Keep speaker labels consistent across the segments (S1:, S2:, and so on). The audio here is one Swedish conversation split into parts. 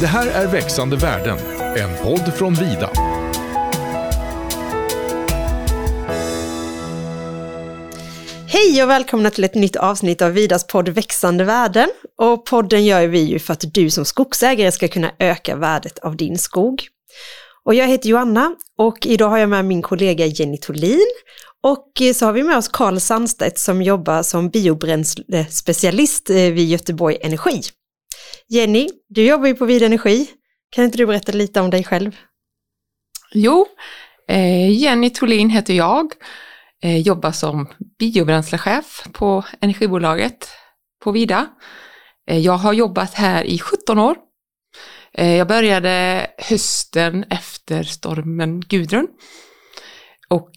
S1: Det här är Växande världen, en podd från Vida.
S2: Hej och välkomna till ett nytt avsnitt av Vidas podd Växande värden. Och podden gör vi ju för att du som skogsägare ska kunna öka värdet av din skog. Och jag heter Joanna och idag har jag med min kollega Jenny Tolin och så har vi med oss Karl Sandstedt som jobbar som biobränslespecialist eh, vid Göteborg Energi. Jenny, du jobbar ju på Vid Energi. Kan inte du berätta lite om dig själv?
S3: Jo, eh, Jenny Tholin heter jag. Eh, jobbar som biobränslechef på energibolaget på Vida. Eh, jag har jobbat här i 17 år. Jag började hösten efter stormen Gudrun och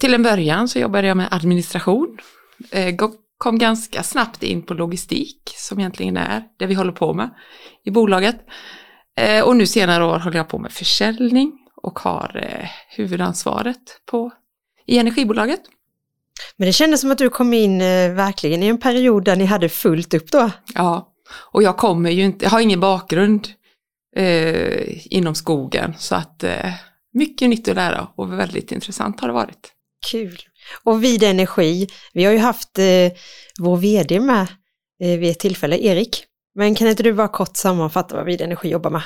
S3: till en början så jobbade jag med administration. Kom ganska snabbt in på logistik som egentligen är det vi håller på med i bolaget. Eh, och nu senare år håller jag på med försäljning och har eh, huvudansvaret på, i energibolaget.
S2: Men det kändes som att du kom in eh, verkligen i en period där ni hade fullt upp då.
S3: Ja, och jag kommer ju inte, jag har ingen bakgrund eh, inom skogen så att eh, mycket nytt att lära och väldigt intressant har det varit.
S2: Kul. Och vid Energi, vi har ju haft eh, vår vd med eh, vid ett tillfälle, Erik. Men kan inte du bara kort sammanfatta vad Vid Energi jobbar med?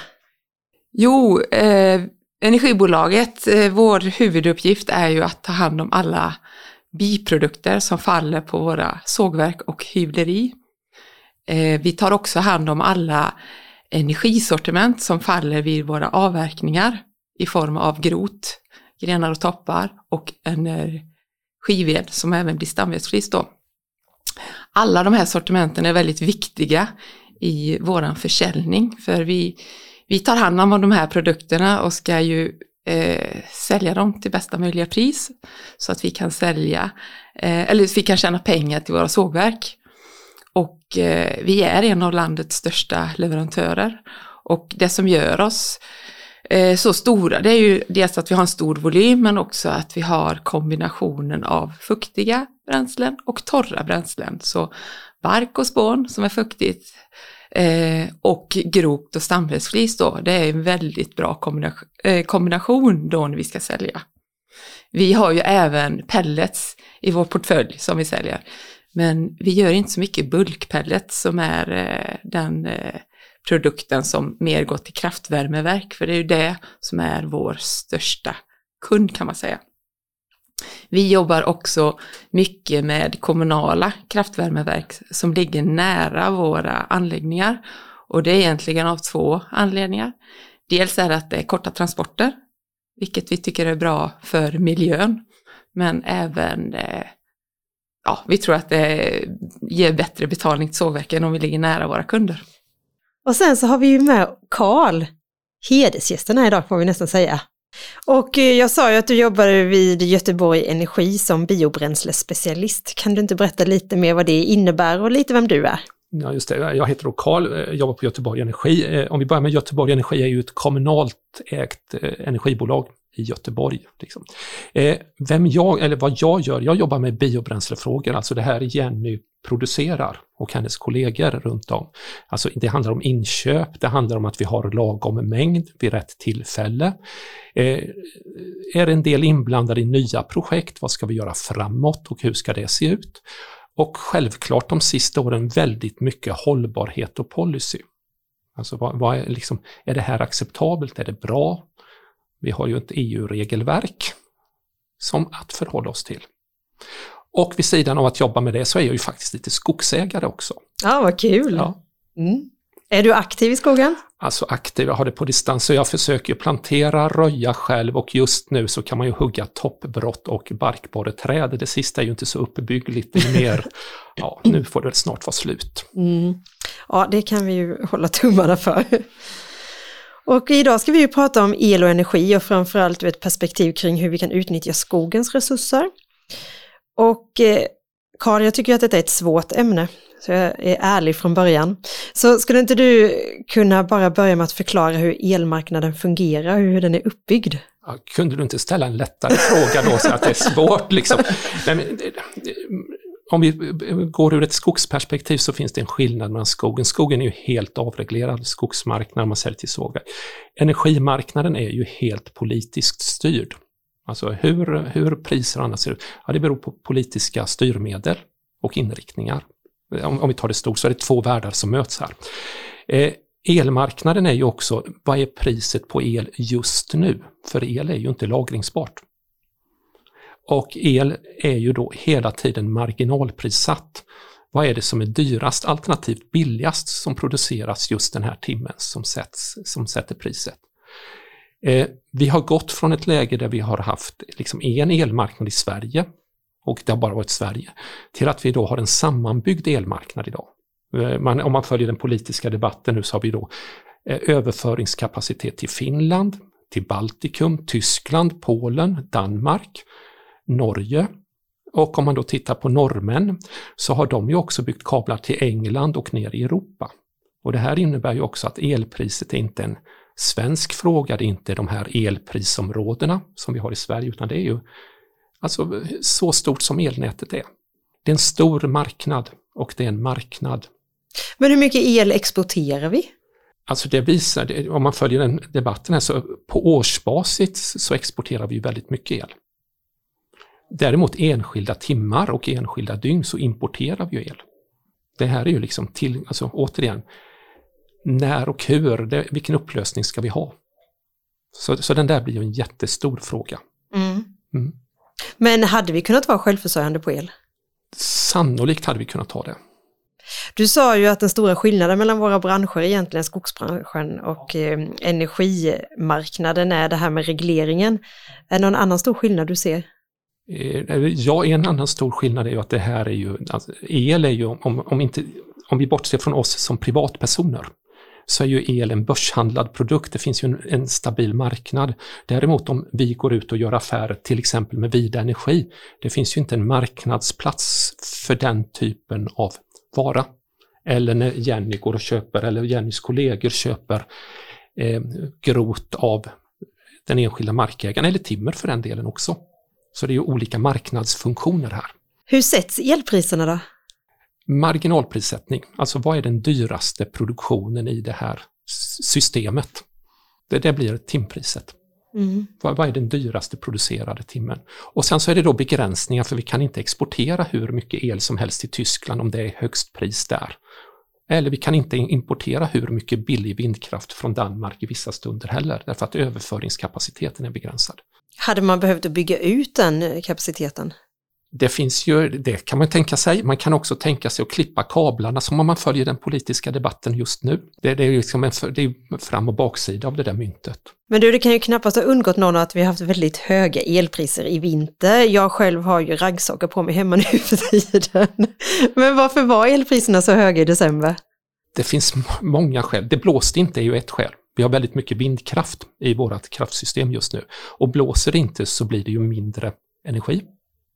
S3: Jo, eh, energibolaget, eh, vår huvuduppgift är ju att ta hand om alla biprodukter som faller på våra sågverk och hyvleri. Eh, vi tar också hand om alla energisortiment som faller vid våra avverkningar i form av grot, grenar och toppar och en skivved som även blir stamvedsflis då. Alla de här sortimenten är väldigt viktiga i våran försäljning för vi, vi tar hand om de här produkterna och ska ju eh, sälja dem till bästa möjliga pris så att vi kan sälja, eh, eller vi kan tjäna pengar till våra sågverk. Och eh, vi är en av landets största leverantörer och det som gör oss Eh, Eh, så stora. Det är ju dels att vi har en stor volym men också att vi har kombinationen av fuktiga bränslen och torra bränslen. Så bark och spån som är fuktigt eh, och grovt och stamhällsflis då, det är en väldigt bra eh, kombination, då när vi ska sälja. Vi har ju även pellets i vår portfölj som vi säljer. Men vi gör inte så mycket bulkpellets som är den produkten som mer går till kraftvärmeverk, för det är ju det som är vår största kund kan man säga. Vi jobbar också mycket med kommunala kraftvärmeverk som ligger nära våra anläggningar och det är egentligen av två anledningar. Dels är det att det är korta transporter, vilket vi tycker är bra för miljön, men även eh, ja, vi tror att det ger bättre betalning till sågverken om vi ligger nära våra kunder.
S2: Och sen så har vi ju med Karl, hedersgästen här idag får vi nästan säga. Och eh, jag sa ju att du jobbade vid Göteborg Energi som biobränslespecialist. Kan du inte berätta lite mer vad det innebär och lite vem du är?
S4: Ja, just det. Jag heter då Karl, eh, jobbar på Göteborg Energi. Eh, om vi börjar med Göteborg Energi är ju ett kommunalt ägt energibolag i Göteborg. Liksom. Vem jag, eller vad jag gör, jag jobbar med biobränslefrågor, alltså det här Jenny producerar och hennes kollegor runt om. Alltså det handlar om inköp, det handlar om att vi har lagom mängd vid rätt tillfälle. Eh, är en del inblandade i nya projekt, vad ska vi göra framåt och hur ska det se ut? Och självklart de sista åren väldigt mycket hållbarhet och policy. Alltså vad, vad är, liksom, är det här acceptabelt? Är det bra? Vi har ju ett EU-regelverk som att förhålla oss till. Och vid sidan av att jobba med det så är jag ju faktiskt lite skogsägare också.
S2: Ja, vad kul! Ja. Mm. Är du aktiv i skogen?
S4: Alltså aktiv, jag har det på distans, så jag försöker plantera, röja själv och just nu så kan man ju hugga toppbrott och barkborreträd. Det sista är ju inte så uppbyggligt, det är mer, ja nu får det snart vara slut.
S2: Mm. Ja, det kan vi ju hålla tummarna för. Och idag ska vi ju prata om el och energi och framförallt ur ett perspektiv kring hur vi kan utnyttja skogens resurser. Och eh, Karin, jag tycker att detta är ett svårt ämne, så jag är ärlig från början. Så skulle inte du kunna bara börja med att förklara hur elmarknaden fungerar, hur den är uppbyggd?
S4: Ja, kunde du inte ställa en lättare fråga då så att det är svårt liksom? Nej, men, eh, om vi går ur ett skogsperspektiv så finns det en skillnad mellan skogen. Skogen är ju helt avreglerad, skogsmarknad man säljer till sågverk. Energimarknaden är ju helt politiskt styrd. Alltså hur, hur priser och annat ser ut, ja, det beror på politiska styrmedel och inriktningar. Om, om vi tar det stort så är det två världar som möts här. Eh, elmarknaden är ju också, vad är priset på el just nu? För el är ju inte lagringsbart. Och el är ju då hela tiden marginalprissatt. Vad är det som är dyrast alternativt billigast som produceras just den här timmen som, sätts, som sätter priset? Eh, vi har gått från ett läge där vi har haft liksom en elmarknad i Sverige och det har bara varit Sverige, till att vi då har en sammanbyggd elmarknad idag. Eh, man, om man följer den politiska debatten nu så har vi då eh, överföringskapacitet till Finland, till Baltikum, Tyskland, Polen, Danmark, Norge. Och om man då tittar på norrmän så har de ju också byggt kablar till England och ner i Europa. Och det här innebär ju också att elpriset är inte en svensk fråga, det är inte de här elprisområdena som vi har i Sverige, utan det är ju alltså så stort som elnätet är. Det är en stor marknad och det är en marknad.
S2: Men hur mycket el exporterar vi?
S4: Alltså det visar, om man följer den debatten här, så på årsbasis så exporterar vi väldigt mycket el. Däremot enskilda timmar och enskilda dygn så importerar vi el. Det här är ju liksom till, alltså återigen, när och hur, det, vilken upplösning ska vi ha? Så, så den där blir ju en jättestor fråga.
S2: Mm. Mm. Men hade vi kunnat vara självförsörjande på el?
S4: Sannolikt hade vi kunnat ha det.
S2: Du sa ju att den stora skillnaden mellan våra branscher, egentligen skogsbranschen och eh, energimarknaden, är det här med regleringen. Är det någon annan stor skillnad du ser?
S4: Eh, ja, en annan stor skillnad är ju att det här är ju, alltså, el är ju, om, om, inte, om vi bortser från oss som privatpersoner, så är ju el en börshandlad produkt. Det finns ju en, en, stabil marknad. Däremot om vi går ut och gör affärer till exempel med Vida Energi, det finns ju inte en marknadsplats för den typen av vara. Eller när Jenny går och köper, eller Jennys kollegor köper eh, grot av den enskilda markägaren, eller timmer för den delen också. Så det är ju olika marknadsfunktioner här.
S2: Hur sätts elpriserna då?
S4: Marginalprissättning, alltså vad är den dyraste produktionen i det här systemet? Det, det blir timpriset. Mm. Vad, vad, är den dyraste producerade timmen? Och sen så är det då begränsningar för vi kan inte exportera hur mycket el som helst till Tyskland om det är högst pris där. Eller vi kan inte importera hur mycket billig vindkraft från Danmark i vissa stunder heller, därför att överföringskapaciteten är begränsad.
S2: Hade man behövt bygga ut den kapaciteten?
S4: Det finns ju, det kan man tänka sig. Man kan också tänka sig att klippa kablarna som om man följer den politiska debatten just nu. Det, det är ju liksom en, det är fram och baksida av det där myntet.
S2: Men du, det kan ju knappast ha undgått någon att vi har haft väldigt höga elpriser i vinter. Jag själv har ju raggsockor på mig hemma nu för tiden. Men varför var elpriserna så höga i december?
S4: Det finns många skäl. Det blåste inte är ju ett skäl. Vi har väldigt mycket vindkraft i vårt kraftsystem just nu. Och blåser det inte så blir det ju mindre energi.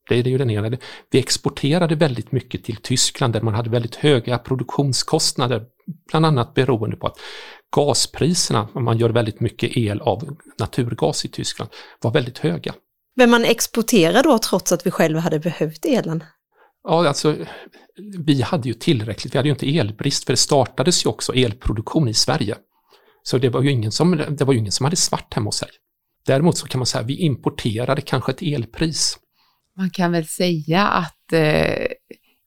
S4: Det är ju den ena. Vi exporterade väldigt mycket till Tyskland där man hade väldigt höga produktionskostnader, bland annat beroende på att gaspriserna, om man gör väldigt mycket el av naturgas i Tyskland, var väldigt höga.
S2: Men man exporterar då trots att vi själva hade behövt elen?
S4: Ja, alltså vi hade ju tillräckligt, vi hade ju inte elbrist för det startades ju också elproduktion i Sverige. Så det var ju ingen som, det var ingen som hade svart hemma hos sig. Däremot så kan man säga att vi importerade kanske ett elpris
S3: man kan väl säga att eh,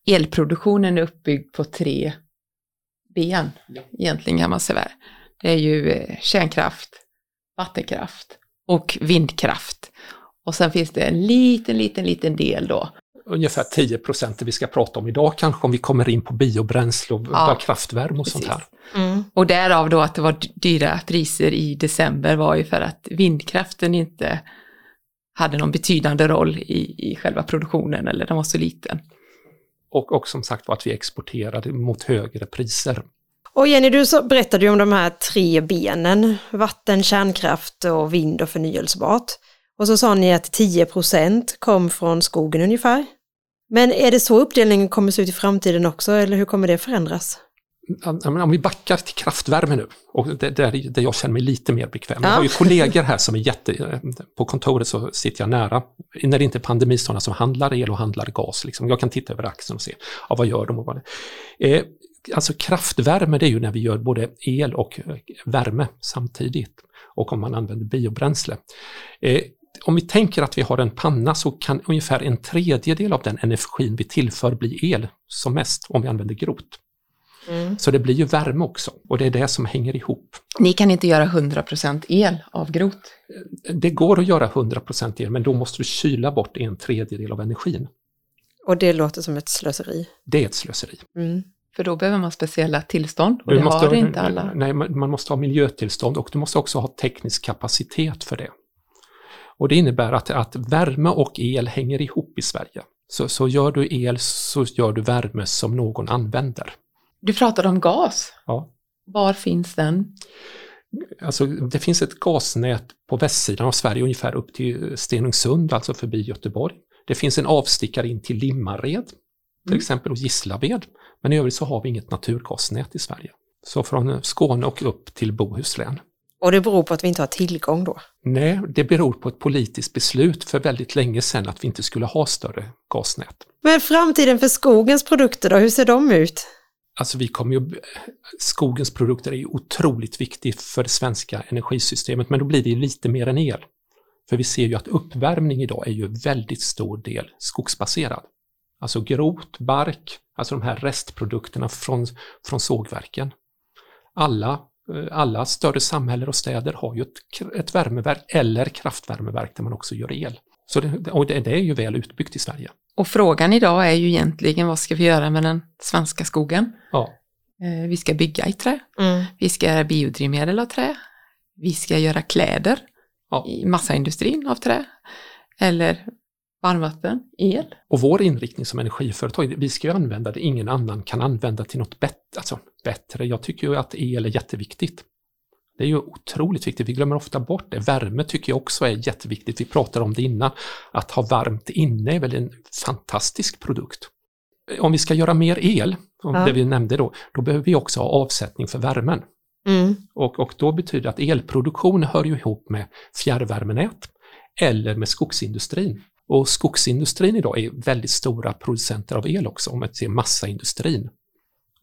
S3: elproduktionen är uppbyggd på tre ben, ja. egentligen kan man säga. Det är ju eh, kärnkraft, vattenkraft och vindkraft. Och sen finns det en liten, liten, liten del då.
S4: Ungefär 10 procent vi ska prata om idag kanske om vi kommer in på biobränsle och ja, kraftvärme och Precis. sånt här.
S3: Mm. Och därav då att det var dyra priser i december var ju för att vindkraften inte hade någon betydande roll i, i själva produktionen eller den var så liten.
S4: Och, och som sagt var att vi exporterade mot högre priser.
S2: Och Jenny, du så berättade ju om de här tre benen, vatten, kärnkraft och vind och förnyelsebart. Och så sa ni att 10% kom från skogen ungefär. Men är det så uppdelningen kommer se ut i framtiden också, eller hur kommer det förändras?
S4: Om vi backar till kraftvärme nu, och där, där jag känner mig lite mer bekväm. Jag har ju kollegor här som är jätte... På kontoret så sitter jag nära, när det inte är pandemi, sådana som handlar el och handlar gas. Liksom. Jag kan titta över axeln och se, ja, vad gör de och vad det eh, Alltså kraftvärme, det är ju när vi gör både el och värme samtidigt. Och om man använder biobränsle. Eh, om vi tänker att vi har en panna så kan ungefär en tredjedel av den energin vi tillför bli el som mest om vi använder grot. Mm. Så det blir ju värme också och det är det som hänger ihop.
S3: Ni kan inte göra 100% el av grot?
S4: Det går att göra 100% el men då måste du kyla bort en tredjedel av energin.
S2: Och det låter som ett slöseri?
S4: Det är ett slöseri.
S3: Mm. För då behöver man speciella tillstånd och du det måste har ha, inte alla.
S4: Nej, man måste ha miljötillstånd och du måste också ha teknisk kapacitet för det. Och det innebär att, att värme och el hänger ihop i Sverige. Så, så gör du el så gör du värme som någon använder.
S3: Du pratade om gas.
S4: Ja.
S3: Var finns den?
S4: Alltså, det finns ett gasnät på västsidan av Sverige, ungefär upp till Stenungsund, alltså förbi Göteborg. Det finns en avstickare in till Limmared, till mm. exempel, och Gislaved. Men i övrigt så har vi inget naturgasnät i Sverige. Så från Skåne och upp till Bohuslän.
S2: Och det beror på att vi inte har tillgång då?
S4: Nej, det beror på ett politiskt beslut för väldigt länge sedan att vi inte skulle ha större gasnät.
S2: Men framtiden för skogens produkter då, hur ser de ut?
S4: Alltså vi kommer ju, skogens produkter är ju otroligt viktigt för det svenska energisystemet, men då blir det lite mer än el. För vi ser ju att uppvärmning idag är ju väldigt stor del skogsbaserad. Alltså grot, bark, alltså de här restprodukterna från, från sågverken. Alla, eh, alla större samhällen och städer har ju ett, ett värmeverk eller kraftvärmeverk där man också gör el. Så det, och det, det är ju väl utbyggt i Sverige.
S3: Och frågan idag är ju egentligen vad ska vi göra med den svenska skogen?
S4: Ja.
S3: Eh, vi ska bygga i trä, mm. vi ska göra biodrivmedel av trä, vi ska göra kläder ja. i massaindustrin av trä, eller varmvatten, el.
S4: Och vår inriktning som energiföretag, vi ska ju använda det ingen annan kan använda till något bättre. Alltså, bättre. Jag tycker ju att el är jätteviktigt. Det är ju otroligt viktigt, vi glömmer ofta bort det. Värme tycker jag också är jätteviktigt, vi pratade om det innan. Att ha varmt inne är väl en fantastisk produkt. Om vi ska göra mer el, ja. det vi nämnde då, då behöver vi också ha avsättning för värmen. Mm. Och, och då betyder att elproduktion hör ju ihop med fjärrvärmenät eller med skogsindustrin. Och skogsindustrin idag är väldigt stora producenter av el också, om man ser massaindustrin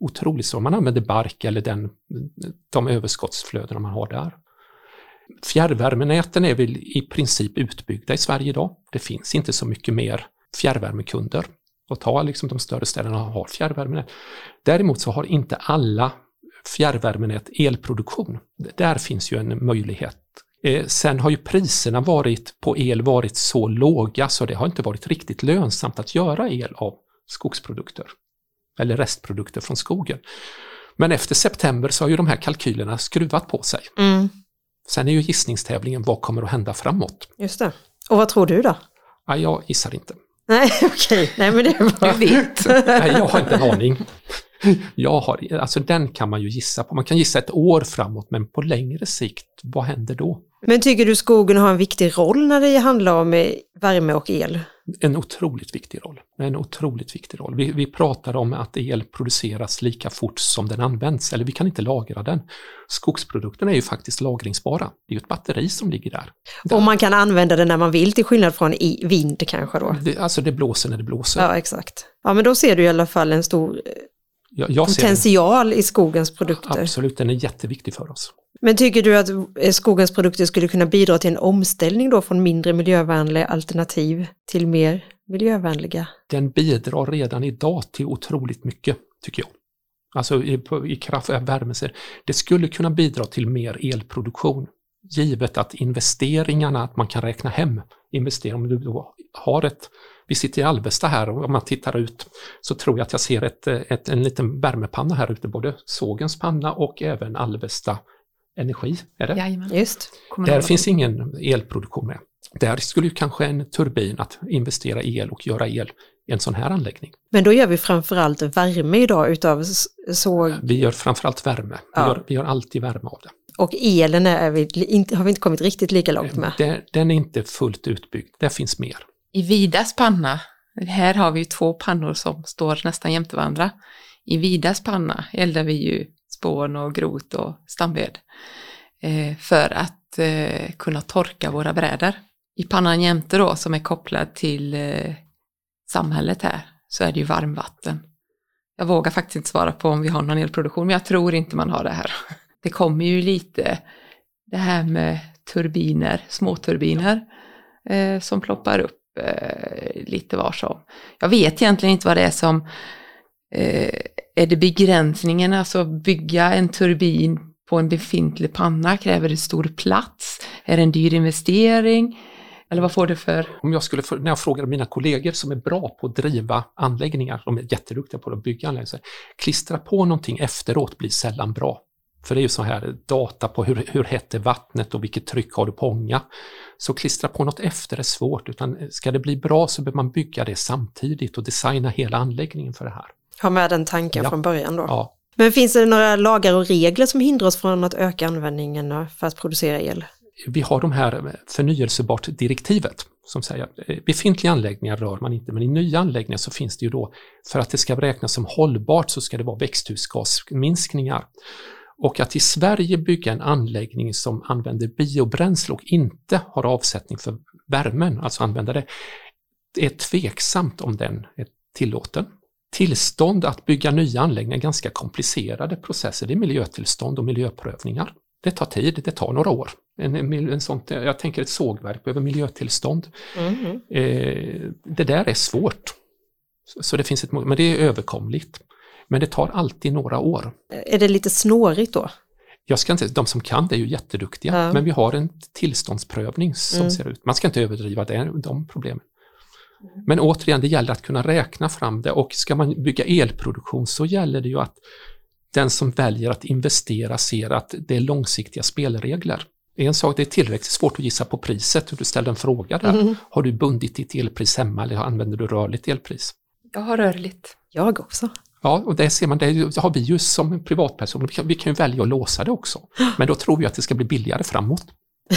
S4: otroligt så. Man använder bark eller den, de överskottsflödena man har där. Fjärrvärmenäten är väl i princip utbyggda i Sverige idag. Det finns inte så mycket mer fjärrvärmekunder. Och ta liksom de större städerna har fjärrvärmenät. Däremot så har inte alla fjärrvärmenät elproduktion. Där finns ju en möjlighet. Eh, sen har ju priserna varit på el varit så låga så det har inte varit riktigt lönsamt att göra el av skogsprodukter eller restprodukter från skogen. Men efter september så har ju de här kalkylerna skruvat på sig. Mm. Sen är ju gissningstävlingen vad kommer att hända framåt.
S2: Just det. Och vad tror du då?
S4: Ja, jag gissar inte.
S2: Nej, okej. Okay. Nej, men det är
S3: bara... Du vet.
S4: Nej, jag har inte en aning. Jag har, alltså den kan man ju gissa på. Man kan gissa ett år framåt, men på längre sikt, vad händer då?
S2: Men tycker du skogen har en viktig roll när det handlar om eh, värme och el?
S4: En otroligt viktig roll. En otroligt viktig roll. Vi, vi pratar om att el produceras lika fort som den används, eller vi kan inte lagra den. Skogsprodukterna är ju faktiskt lagringsbara. Det är ju ett batteri som ligger där.
S2: Och man kan använda det när man vill, till skillnad från i vind kanske då?
S4: Det, alltså det blåser när det blåser.
S2: Ja, exakt. Ja, men då ser du i alla fall en stor jag, jag potential i skogens produkter.
S4: Absolut, den är jätteviktig för oss.
S2: Men tycker du att skogens produkter skulle kunna bidra till en omställning då från mindre miljövänliga alternativ till mer miljövänliga?
S4: Den bidrar redan idag till otroligt mycket, tycker jag. Alltså i, i kraft av värme. Det skulle kunna bidra till mer elproduktion, givet att investeringarna, att man kan räkna hem investeringar. Om du då har ett, vi sitter i Alvesta här och om man tittar ut så tror jag att jag ser ett, ett, en liten värmepanna här ute, både sågens panna och även Alvesta energi. Är det?
S3: Jajamän.
S2: Just.
S4: Där finns ingen elproduktion med. Där skulle ju kanske en turbin att investera el och göra el i en sån här anläggning.
S2: Men då gör vi framförallt värme idag utav såg...
S4: Vi gör framförallt värme. Vi, ja. gör, vi gör alltid värme av det.
S2: Och elen är vi inte, har vi inte kommit riktigt lika långt med.
S4: Den, den är inte fullt utbyggd, det finns mer.
S3: I Vidas panna, här har vi två pannor som står nästan jämte varandra. I Vidas panna eldar vi ju spån och grot och stamved eh, för att eh, kunna torka våra brädor. I pannan jämte då som är kopplad till eh, samhället här så är det ju varmvatten. Jag vågar faktiskt inte svara på om vi har någon elproduktion, men jag tror inte man har det här. Det kommer ju lite det här med turbiner, småturbiner eh, som ploppar upp eh, lite var som. Jag vet egentligen inte vad det är som Eh, är det begränsningen, alltså bygga en turbin på en befintlig panna, kräver det stor plats? Är det en dyr investering? Eller vad får du för...
S4: Om jag skulle, när jag frågar mina kollegor som är bra på att driva anläggningar, de är jätteduktiga på att bygga anläggningar, klistra på någonting efteråt blir sällan bra. För det är ju så här data på hur, hur hett är vattnet och vilket tryck har du på ånga. Så klistra på något efter är svårt, utan ska det bli bra så behöver man bygga det samtidigt och designa hela anläggningen för det här.
S2: Ha med den tanken
S4: Ja.
S2: från början då.
S4: Ja,
S2: Men finns det några lagar och regler som hindrar oss från att öka användningen för att producera el?
S4: vi har de här förnyelsebart-direktivet som säger att eh, befintliga anläggningar rör man inte, men i nya anläggningar så finns det ju då, för att det ska räknas som hållbart så ska det vara växthusgasminskningar. Och att i Sverige bygga en anläggning som använder biobränsle och inte har avsättning för värmen, alltså använda det, det är tveksamt om den är tillåten. Tillstånd att bygga nya anläggningar är ganska komplicerade processer. Det är miljötillstånd och miljöprövningar. Det tar tid, det tar några år. En, en, sånt, jag tänker ett sågverk behöver miljötillstånd.
S2: Mhm.
S4: Eh, det där är svårt. Så, så det finns ett, men det är överkomligt. Men det tar alltid några år.
S2: Är det lite snårigt då?
S4: Jag ska inte, de som kan det är ju jätteduktiga,
S2: Ja.
S4: men vi har en tillståndsprövning som
S2: Mm.
S4: ser ut. Man ska inte överdriva det, de problemen. Men återigen, det gäller att kunna räkna fram det och ska man bygga elproduktion så gäller det ju att den som väljer att investera ser att det är långsiktiga spelregler. En sak, det är tillräckligt svårt att gissa på priset. Du ställde en fråga där.
S2: Mhm.
S4: Har du bundit ditt elpris hemma eller använder du rörligt elpris?
S3: Jag har rörligt.
S2: Jag också.
S4: Ja, och det ser man, det har vi ju som privatpersoner, vi kan ju välja att låsa det också. Men då tror vi att det ska bli billigare framåt.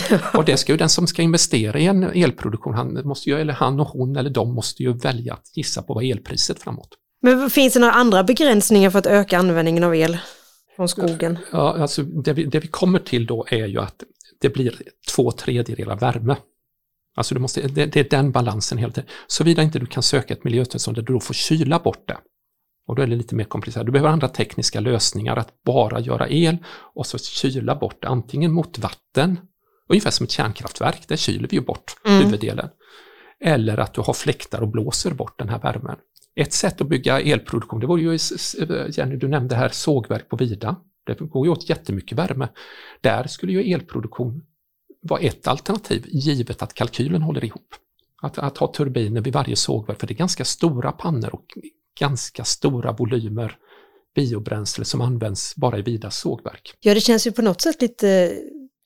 S4: Och det ska ju den som ska investera i en elproduktion, han måste ju, eller han och hon eller de måste ju välja att gissa på vad elpriset framåt.
S2: Men finns det några andra begränsningar för att öka användningen av el från skogen?
S4: Ja, alltså det vi, det vi kommer till då är ju att det blir två tredjedelar värme. Alltså du måste, det, det är den balansen hela tiden. Såvida inte du kan söka ett miljötillstånd där du då får kyla bort det. Och då är det lite mer komplicerat. Du behöver andra tekniska lösningar, att bara göra el och så kyla bort antingen mot vatten, ungefär som ett kärnkraftverk, där kyler vi ju bort
S2: Mm.
S4: huvuddelen. Eller att du har fläktar och blåser bort den här värmen. Ett sätt att bygga elproduktion, det var ju, Jenny, du nämnde här sågverk på Vida. Det går ju åt jättemycket värme. Där skulle ju elproduktion vara ett alternativ, givet att kalkylen håller ihop. Att, att ha turbiner vid varje sågverk, för det är ganska stora pannor och ganska stora volymer biobränsle som används bara i Vidas sågverk.
S2: Ja, det känns ju på något sätt lite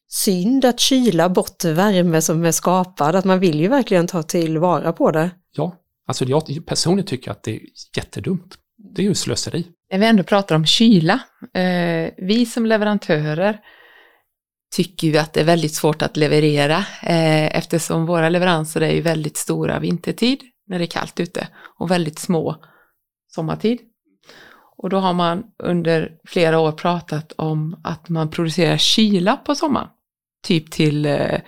S2: synd att kyla bort värme som är skapad, att man vill ju verkligen ta tillvara på det.
S4: Ja, alltså jag personligen tycker att det är jättedumt. Det är ju slöseri.
S3: När vi ändå pratar om kyla, eh, vi som leverantörer tycker ju att det är väldigt svårt att leverera eh, eftersom våra leveranser är ju väldigt stora vintertid när det är kallt ute och väldigt små sommartid. Och då har man under flera år pratat om att man producerar kyla på sommaren. Typ till, eh,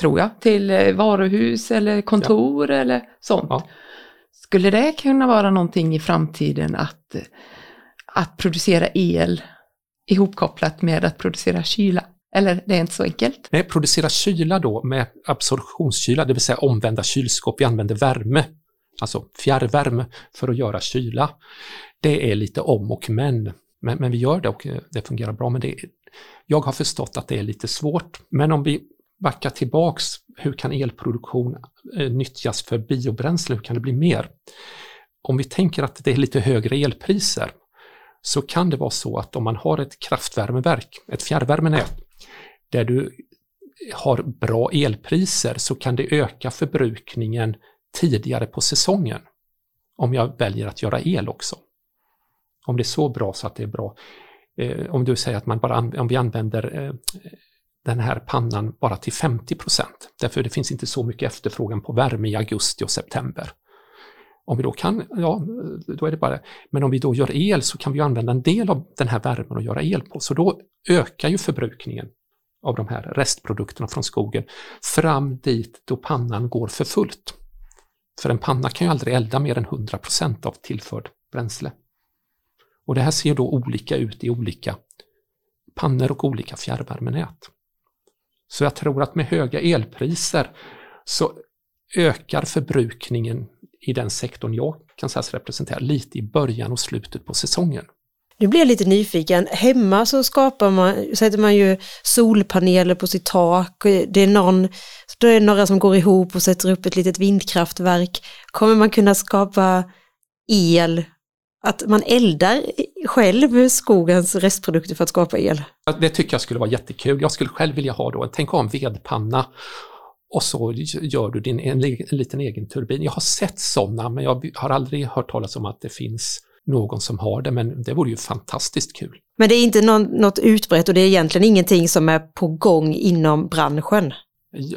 S3: tror jag, till eh, varuhus eller kontor eller sånt.
S4: Ja.
S3: Skulle det kunna vara någonting i framtiden att, eh, att producera el ihopkopplat med att producera kyla? Eller det är inte så enkelt?
S4: Nej, producera kyla då med absorptionskyla, det vill säga omvända kylskåp. Vi använder värme, alltså fjärrvärme, för att göra kyla. Det är lite om och men. Men, men vi gör det och eh, det fungerar bra. Men det jag har förstått att det är lite svårt. Men om vi backar tillbaks, hur kan elproduktion eh, nyttjas för biobränsle? Hur kan det bli mer? Om vi tänker att det är lite högre elpriser så kan det vara så att om man har ett kraftvärmeverk, ett fjärrvärmenät, där du har bra elpriser så kan det öka förbrukningen tidigare på säsongen. Om jag väljer att göra el också. Om det är så bra så att det är bra. Eh, om du säger att man bara om vi använder eh, den här pannan bara till 50 procent, därför det finns inte så mycket efterfrågan på värme i augusti och september. Om vi då kan, ja, då är det bara Men om vi då gör el så kan vi använda en del av den här värmen och göra el på. Så då ökar ju förbrukningen av de här restprodukterna från skogen fram dit då pannan går för fullt. För en panna kan ju aldrig elda mer än 100 procent av tillförd bränsle. Och det här ser då olika ut i olika pannor och olika fjärrvärmenät. Så jag tror att med höga elpriser så ökar förbrukningen i den sektorn jag kan sägas representera lite i början och slutet på säsongen.
S2: Nu blir jag lite nyfiken. Hemma så skapar man, sätter man ju solpaneler på sitt tak. Det är, någon, då är det några som går ihop och sätter upp ett litet vindkraftverk. Kommer man kunna skapa el, att man eldar själv skogens restprodukter för att skapa el?
S4: Det tycker jag skulle vara jättekul. Jag skulle själv vilja ha då, tänk en vedpanna och så gör du din, en, en liten egen turbin. Jag har sett sådana men jag har aldrig hört talas om att det finns någon som har det, men det vore ju fantastiskt kul.
S2: Men det är inte någon, något utbrett och det är egentligen ingenting som är på gång inom branschen?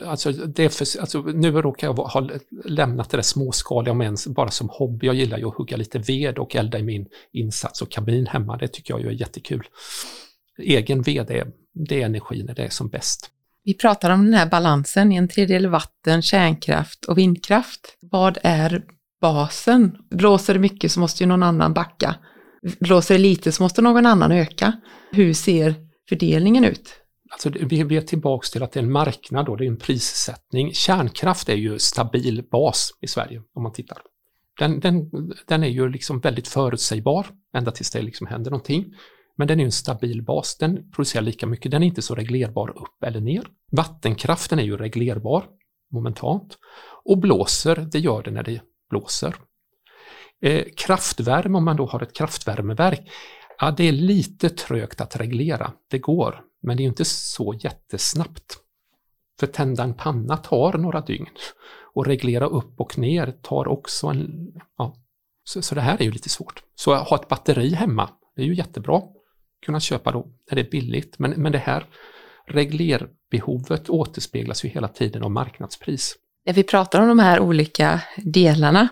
S4: Alltså, det för, alltså, nu råkar jag ha lämnat det där småskaliga, om ens bara som hobby. Jag gillar ju att hugga lite ved och elda i min insats och kamin hemma. Det tycker jag ju är jättekul. Egen ved, är, det är energi när det är som bäst.
S3: Vi pratar om den här balansen i en tredjedel vatten, kärnkraft och vindkraft. Vad är basen? Blåser det mycket så måste ju någon annan backa. Blåser det lite så måste någon annan öka. Hur ser fördelningen ut?
S4: Alltså vi är tillbaka till att det är en marknad då, det är en prissättning. Kärnkraft är ju stabil bas i Sverige om man tittar. Den, den, den är ju liksom väldigt förutsägbar ända tills det liksom händer någonting. Men den är en stabil bas, den producerar lika mycket, den är inte så reglerbar upp eller ner. Vattenkraften är ju reglerbar momentant och blåser, det gör det när det blåser. Eh, kraftvärme, om man då har ett kraftvärmeverk, ja, det är lite trögt att reglera. Det går, men det är inte så jättesnabbt. För tända en panna tar några dygn och reglera upp och ner tar också en... Ja. Så, så det här är ju lite svårt. Så att ha ett batteri hemma, det är ju jättebra. Kunna köpa då när det är billigt, men, men det här reglerbehovet återspeglas ju hela tiden av marknadspris.
S3: När vi pratar om de här olika delarna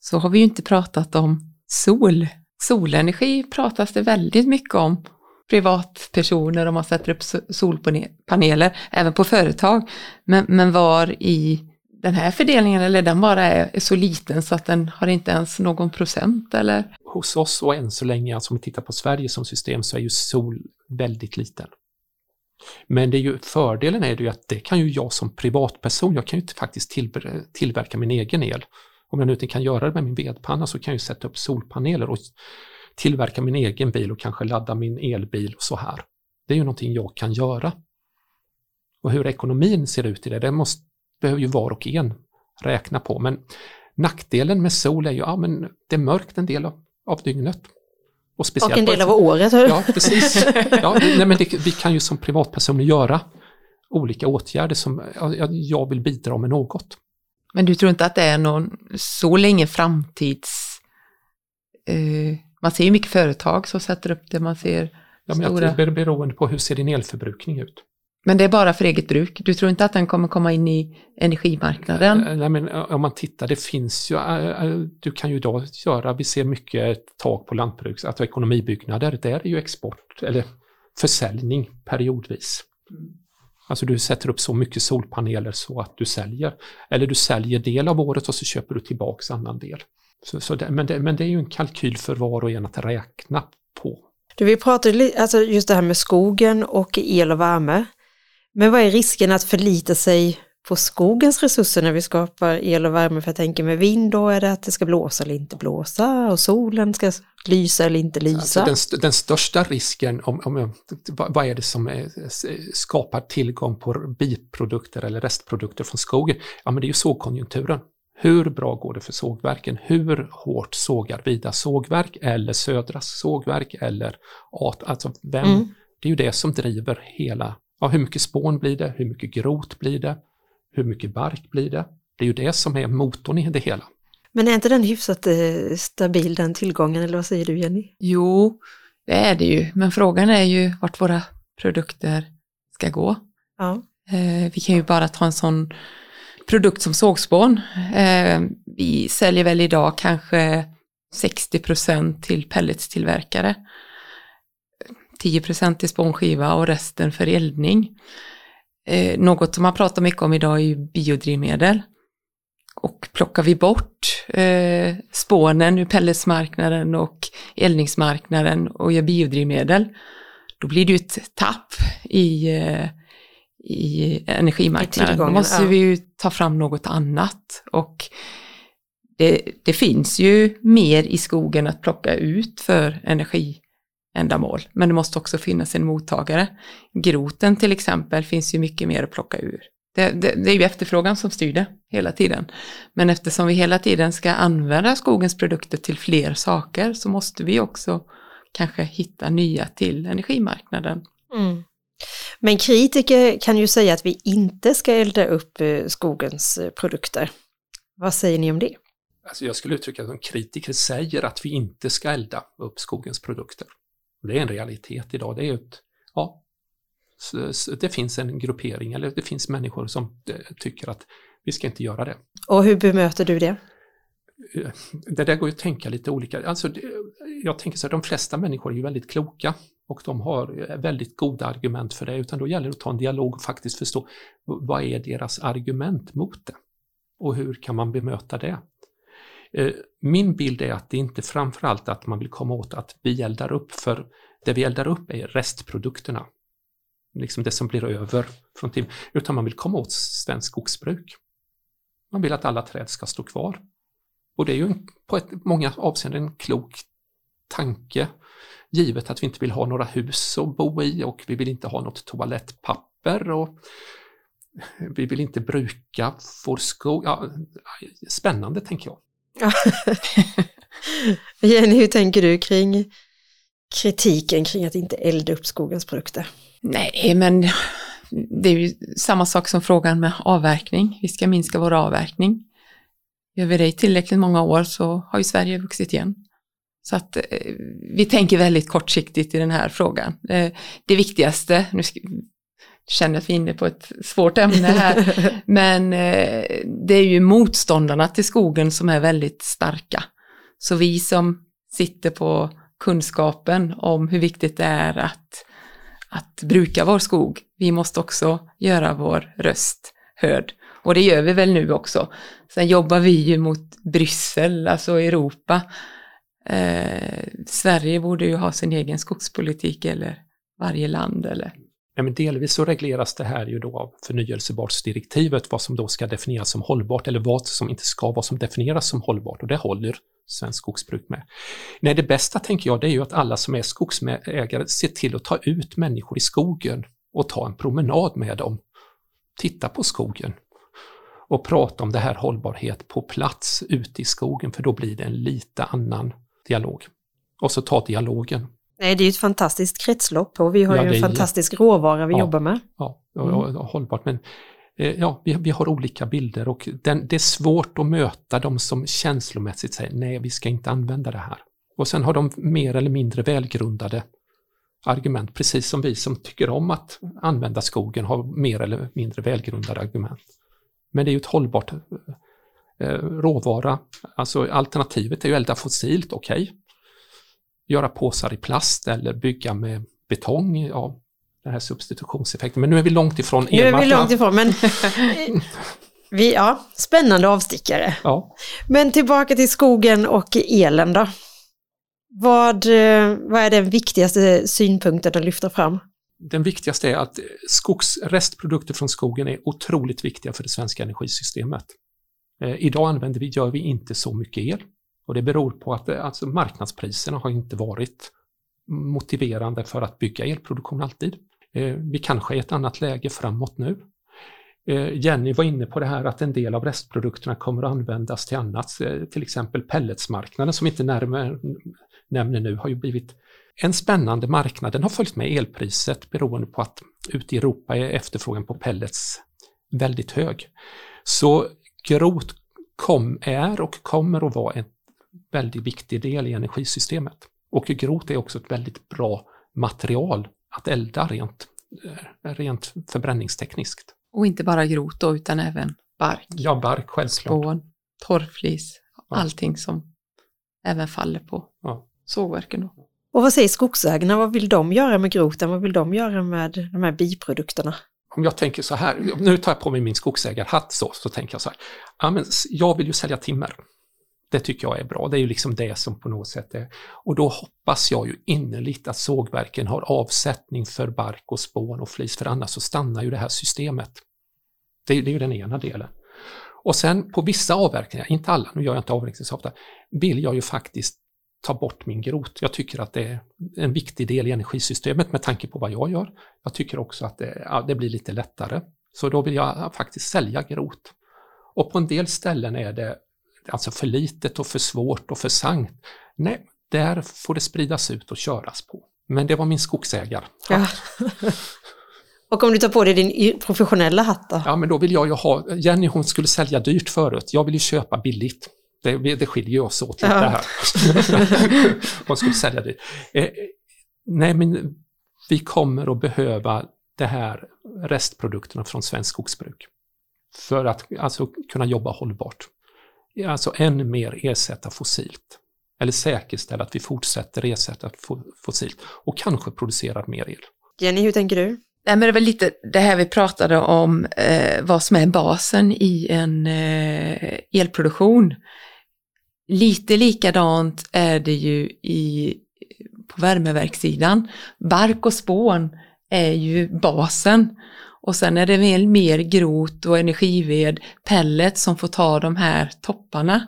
S3: så har vi ju inte pratat om sol. Solenergi pratas det väldigt mycket om. Privatpersoner, om man sätter upp solpaneler, även på företag. Men, men var i den här fördelningen, eller den bara är, är, så liten så att den har inte ens någon procent eller?
S4: Hos oss och än så länge, alltså om vi tittar på Sverige som system, så är ju sol väldigt liten. Men det är ju, fördelen är ju att det kan ju jag som privatperson, jag kan ju faktiskt till, tillverka min egen el. Om jag nu inte kan göra det med min vedpanna så kan jag ju sätta upp solpaneler och tillverka min egen bil och kanske ladda min elbil och så här. Det är ju någonting jag kan göra. Och hur ekonomin ser ut i det, det måste, behöver ju var och en räkna på. Men nackdelen med sol är ju, ja men det är mörkt en del av, av dygnet.
S2: Och, speciellt och en del av året. Hur?
S4: Ja, precis. Ja, nej, men det, vi kan ju som privatpersoner göra olika åtgärder som ja, jag vill bidra med något.
S3: Men du tror inte att det är någon så länge framtids... Eh, man ser ju mycket företag som sätter upp det, man ser
S4: ja, men stora... Det är beroende på hur ser din elförbrukning ut.
S3: Men det är bara för eget bruk? Du tror inte att den kommer komma in i energimarknaden?
S4: Nej, men om man tittar, det finns ju, du kan ju idag göra, vi ser mycket tak på lantbruks, alltså ekonomibyggnader, där är ju export eller försäljning periodvis. Alltså du sätter upp så mycket solpaneler så att du säljer. Eller du säljer del av året och så köper du tillbaks annan del. Så, så det, men, det, men det är ju en kalkyl för var och en att räkna på.
S2: Du, vi pratade alltså just det här med skogen och el och värme. Men vad är risken att förlita sig på skogens resurser när vi skapar el och värme? För jag tänker med vind då är det att det ska blåsa eller inte blåsa och solen ska lysa eller inte lysa.
S4: Alltså den, den, största risken, om, om, vad är det som är, skapar tillgång på biprodukter eller restprodukter från skogen? Ja men det är ju sågkonjunkturen. Hur bra går det för sågverken? Hur hårt sågar Vida sågverk eller Södras sågverk eller At? Alltså vem? Mm. Det är ju det som driver hela Ja, hur mycket spån blir det? Hur mycket grot blir det? Hur mycket bark blir det? Det är ju det som är motorn i det hela.
S2: Men är inte den hyfsat eh, stabil den tillgången eller vad säger du Jenny?
S3: Jo, det är det ju, men frågan är ju vart våra produkter ska gå. Ja. Eh, vi kan ju bara ta en sån produkt som sågspån. Eh, vi säljer väl idag kanske 60 till pelletstillverkare. 10% till spånskiva och resten för eldning. Eh, något som man pratar mycket om idag är ju biodrivmedel. Och plockar vi bort eh, spånen ur pelletsmarknaden och eldningsmarknaden och gör biodrivmedel, då blir det ju ett tapp i, eh, i energimarknaden. Då måste ja. vi ju ta fram något annat. Och det, det, finns ju mer i skogen att plocka ut för energiändamål, men det måste också finnas en mottagare. Groten till exempel finns ju mycket mer att plocka ur. Det, det, det, är ju efterfrågan som styr det hela tiden. Men eftersom vi hela tiden ska använda skogens produkter till fler saker så måste vi också kanske hitta nya till energimarknaden. Mm.
S2: Men kritiker kan ju säga att vi inte ska elda upp eh, skogens eh, produkter. Vad säger ni om det?
S4: Alltså jag skulle uttrycka att kritiker säger att vi inte ska elda upp skogens produkter. Det är en realitet idag. Det är ett, ja, det finns en gruppering eller det finns människor som eh, tycker att vi ska inte göra det.
S2: Och hur bemöter du det?
S4: Det där går ju att tänka lite olika. Alltså, jag tänker så här, de flesta människor är ju väldigt kloka och de har eh, väldigt goda argument för det, utan då gäller det att ta en dialog och faktiskt förstå vad är deras argument mot det? Och hur kan man bemöta det? Eh, min bild är att det inte framförallt att man vill komma åt att vi eldar upp, för det vi eldar upp är restprodukterna liksom det som blir över från tim, utan man vill komma åt svenskt skogsbruk. Man vill att alla träd ska stå kvar. Och det är ju på ett, många avseenden en klok tanke, givet att vi inte vill ha några hus att bo i och vi vill inte ha något toalettpapper och vi vill inte bruka vår skog. Ja, spännande tänker jag.
S2: Jenny, hur tänker du kring kritiken kring att inte elda upp skogens produkter?
S3: Nej, men det är ju samma sak som frågan med avverkning. Vi ska minska vår avverkning. Gör vi det i tillräckligt många år så har ju Sverige vuxit igen. Så att eh, vi tänker väldigt kortsiktigt i den här frågan. Eh, det viktigaste, nu känner att vi är inne på ett svårt ämne här, men eh, det är ju motståndarna till skogen som är väldigt starka. Så vi som sitter på kunskapen om hur viktigt det är att att bruka vår skog. Vi måste också göra vår röst hörd. Och det gör vi väl nu också. Sen jobbar vi ju mot Bryssel, alltså Europa. Eh, Sverige borde ju ha sin egen skogspolitik eller varje land eller
S4: Ja, men delvis så regleras det här ju då av förnyelsebartsdirektivet, vad som då ska definieras som hållbart eller vad som inte ska, vad som definieras som hållbart och det håller svenskt skogsbruk med. Nej, det bästa tänker jag det är ju att alla som är skogsägare ser till att ta ut människor i skogen och ta en promenad med dem. Titta på skogen och prata om det här hållbarhet på plats ute i skogen för då blir det en lite annan dialog. Och så ta dialogen.
S2: Nej, det är ett fantastiskt kretslopp och vi har ja, ju en fantastisk råvara vi
S4: ja,
S2: jobbar med.
S4: Ja, ja, mm. hållbart. Men Eh, ja, vi, vi har olika bilder och den, det är svårt att möta de som känslomässigt säger nej, vi ska inte använda det här. Och sen har de mer eller mindre välgrundade argument, precis som vi som tycker om att använda skogen har mer eller mindre välgrundade argument. Men det är ju ett hållbart eh, råvara, alltså alternativet är ju elda fossilt, okej. Okay. Göra påsar i plast eller bygga med betong, ja, den här substitutionseffekten. Men nu är vi långt ifrån
S2: elmarknaden. Nu är vi långt ifrån, men vi, ja, spännande avstickare.
S4: Ja.
S2: Men tillbaka till skogen och elen då. Vad, vad är den viktigaste synpunkten att lyfta fram?
S4: Den viktigaste är att skogs, restprodukter från skogen är otroligt viktiga för det svenska energisystemet. Eh, idag använder vi, gör vi inte så mycket el och det beror på att eh, alltså, marknadspriserna har inte varit motiverande för att bygga elproduktion alltid. Eh, vi kanske är i ett annat läge framåt nu. Eh, Jenny var inne på det här att en del av restprodukterna kommer att användas till annat, eh, till exempel pelletsmarknaden som inte närmare nämner nu har ju blivit en spännande marknad. Den har följt med elpriset beroende på att ute i Europa är efterfrågan på pellets väldigt hög. Så grot kom, är och kommer att vara en väldigt viktig del i energisystemet. Och grot är också ett väldigt bra material att elda rent, eh, rent förbränningstekniskt.
S3: Och inte bara grot då, utan även bark,
S4: Ja, bark självklart.
S3: spån, torrflis,
S4: Ja.
S3: allting som även faller på
S4: Ja.
S3: sågverken. Då.
S2: Och vad säger skogsägarna? Vad vill de göra med groten? Vad vill de göra med de här biprodukterna?
S4: Om jag tänker så här, nu tar jag på mig min skogsägarhatt så, så tänker jag så här, ja, men jag vill ju sälja timmer. Det tycker jag är bra, det är ju liksom det som på något sätt är. Och då hoppas jag ju innerligt att sågverken har avsättning för bark och spån och flis, för annars så stannar ju det här systemet. Det är, det är ju den ena delen. Och sen på vissa avverkningar, inte alla, nu gör jag inte avverkningar så ofta, vill jag ju faktiskt ta bort min grot. Jag tycker att det är en viktig del i energisystemet med tanke på vad jag gör. Jag tycker också att det, ja, det blir lite lättare. Så då vill jag faktiskt sälja grot. Och på en del ställen är det alltså för litet och för svårt och för sankt. Nej, där får det spridas ut och köras på. Men det var min skogsägare.
S2: Ja. Och om du tar på dig din professionella hatt då?
S4: Ja, men då vill jag ju ha, Jenny hon skulle sälja dyrt förut, jag vill ju köpa billigt. Det, det skiljer oss åt lite
S2: Ja.
S4: här. hon skulle sälja dyrt. Eh, nej, men vi kommer att behöva det här restprodukterna från svensk skogsbruk. För att alltså, kunna jobba hållbart. Alltså än mer ersätta fossilt. Eller säkerställa att vi fortsätter ersätta fo- fossilt och kanske producerar mer el.
S2: Jenny, hur tänker du?
S3: Nej, men det var lite det här vi pratade om, eh, vad som är basen i en eh, elproduktion. Lite likadant är det ju i, på värmeverkssidan. Bark och spån är ju basen. Och sen är det väl mer grot och energived, pellet som får ta de här topparna.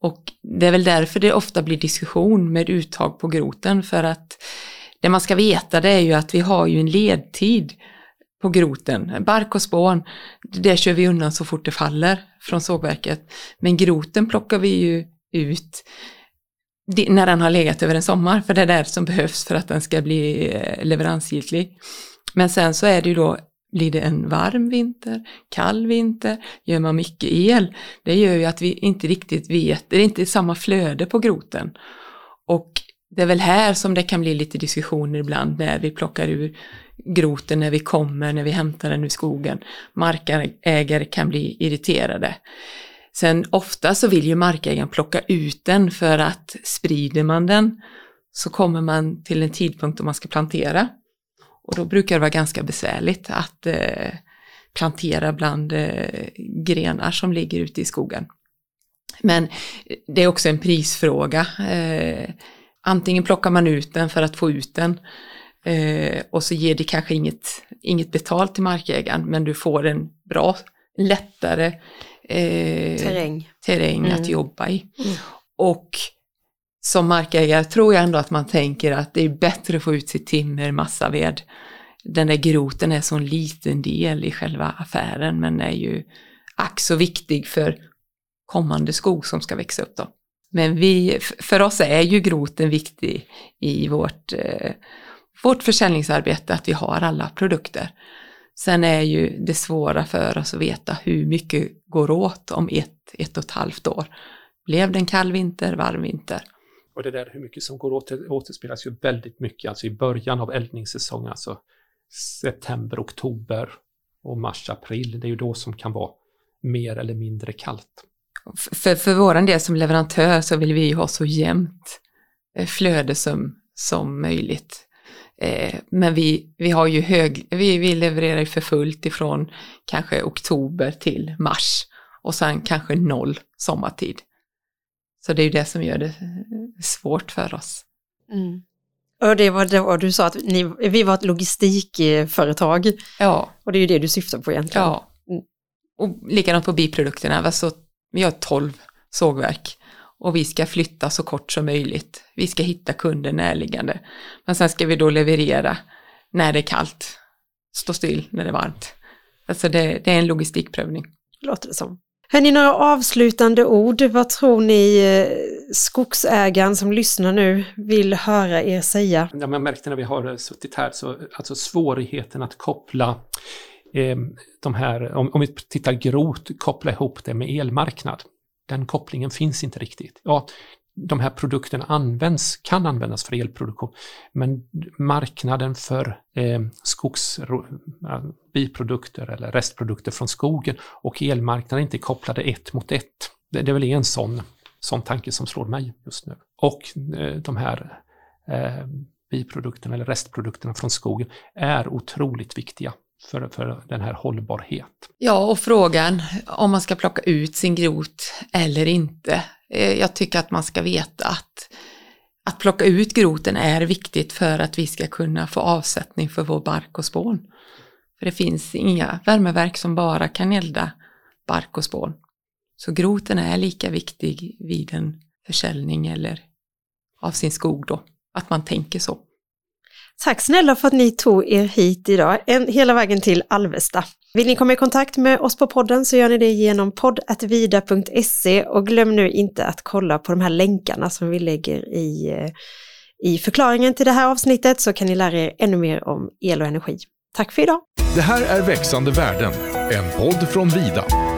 S3: Och det är väl därför det ofta blir diskussion med uttag på groten för att det man ska veta det är ju att vi har ju en ledtid på groten. Bark och spån, det kör vi undan så fort det faller från sågverket. Men groten plockar vi ju ut det- när den har legat över en sommar, för det är det som behövs för att den ska bli eh, leveransgiltig. Men sen så är det ju då, blir det en varm vinter, kall vinter, gör man mycket el, det gör ju att vi inte riktigt vet, det är inte samma flöde på groten. Och det är väl här som det kan bli lite diskussioner ibland när vi plockar ur groten, när vi kommer, när vi hämtar den ur skogen. Markägare kan bli irriterade. Sen ofta så vill ju markägaren plocka ut den för att sprider man den så kommer man till en tidpunkt då man ska plantera. Och då brukar det vara ganska besvärligt att eh, plantera bland eh, grenar som ligger ute i skogen. Men det är också en prisfråga. Eh, antingen plockar man ut den för att få ut den eh, och så ger det kanske inget, inget betalt till markägaren men du får en bra, lättare eh,
S2: Terräng.
S3: terräng
S2: Mm.
S3: att jobba i.
S2: Mm.
S3: Och som markägare tror jag ändå att man tänker att det är bättre att få ut sitt timmer, massaved. Den där groten är så en liten del i själva affären men är ju ack så viktig för kommande skog som ska växa upp då. Men vi, för oss är ju groten viktig i vårt, eh, vårt försäljningsarbete, att vi har alla produkter. Sen är ju det svåra för oss att veta hur mycket går åt om ett, ett och ett halvt år. Blev det en kall vinter, varm vinter?
S4: Och det där hur mycket som går åt återspelas ju väldigt mycket, alltså i början av eldningssäsongen, alltså september, oktober och mars, april, det är ju då som kan vara mer eller mindre kallt.
S3: För, för våran del som leverantör så vill vi ju ha så jämnt eh, flöde som, som möjligt. Eh, Men vi, vi har ju hög, vi, vi levererar för fullt ifrån kanske oktober till mars och sen kanske noll sommartid. Så det är ju det som gör det svårt för oss.
S2: Mm. Och det var det du sa att ni, vi var ett logistikföretag
S3: Ja,
S2: och det är ju det du syftar på egentligen.
S3: ja.
S2: Mm.
S3: Och likadant på biprodukterna, vi har 12 sågverk och vi ska flytta så kort som möjligt. Vi ska hitta kunder närliggande. Men sen ska vi då leverera när det är kallt, stå still när det är varmt. Alltså det, det är en logistikprövning.
S2: låter det som. Hörni, några avslutande ord. Vad tror ni eh, skogsägaren som lyssnar nu vill höra er säga?
S4: Ja, men jag märkte när vi har suttit här, så alltså svårigheten att koppla eh, de här, om, om vi tittar grot, koppla ihop det med elmarknad. Den kopplingen finns inte riktigt. Ja, de här produkterna används, kan användas för elproduktion, men marknaden för eh, skogs, eh, biprodukter eller restprodukter från skogen och elmarknaden är inte kopplade ett mot ett. Det, det är väl en sån, sån tanke som slår mig just nu. Och eh, de här eh, biprodukterna eller restprodukterna från skogen är otroligt viktiga för, för den här hållbarhet.
S3: Ja, och frågan om man ska plocka ut sin grot eller inte. Eh, jag tycker att man ska veta att att plocka ut groten är viktigt för att vi ska kunna få avsättning för vår bark och spån. För det finns inga värmeverk som bara kan elda bark och spån. Så groten är lika viktig vid en försäljning eller av sin skog då, att man tänker så.
S2: Tack snälla för att ni tog er hit idag, en, hela vägen till Alvesta. Vill ni komma i kontakt med oss på podden så gör ni det genom poddatvida.se och glöm nu inte att kolla på de här länkarna som vi lägger i, eh, i förklaringen till det här avsnittet så kan ni lära er ännu mer om el och energi. Tack för idag!
S1: Det här är Växande värden, en podd från Vida.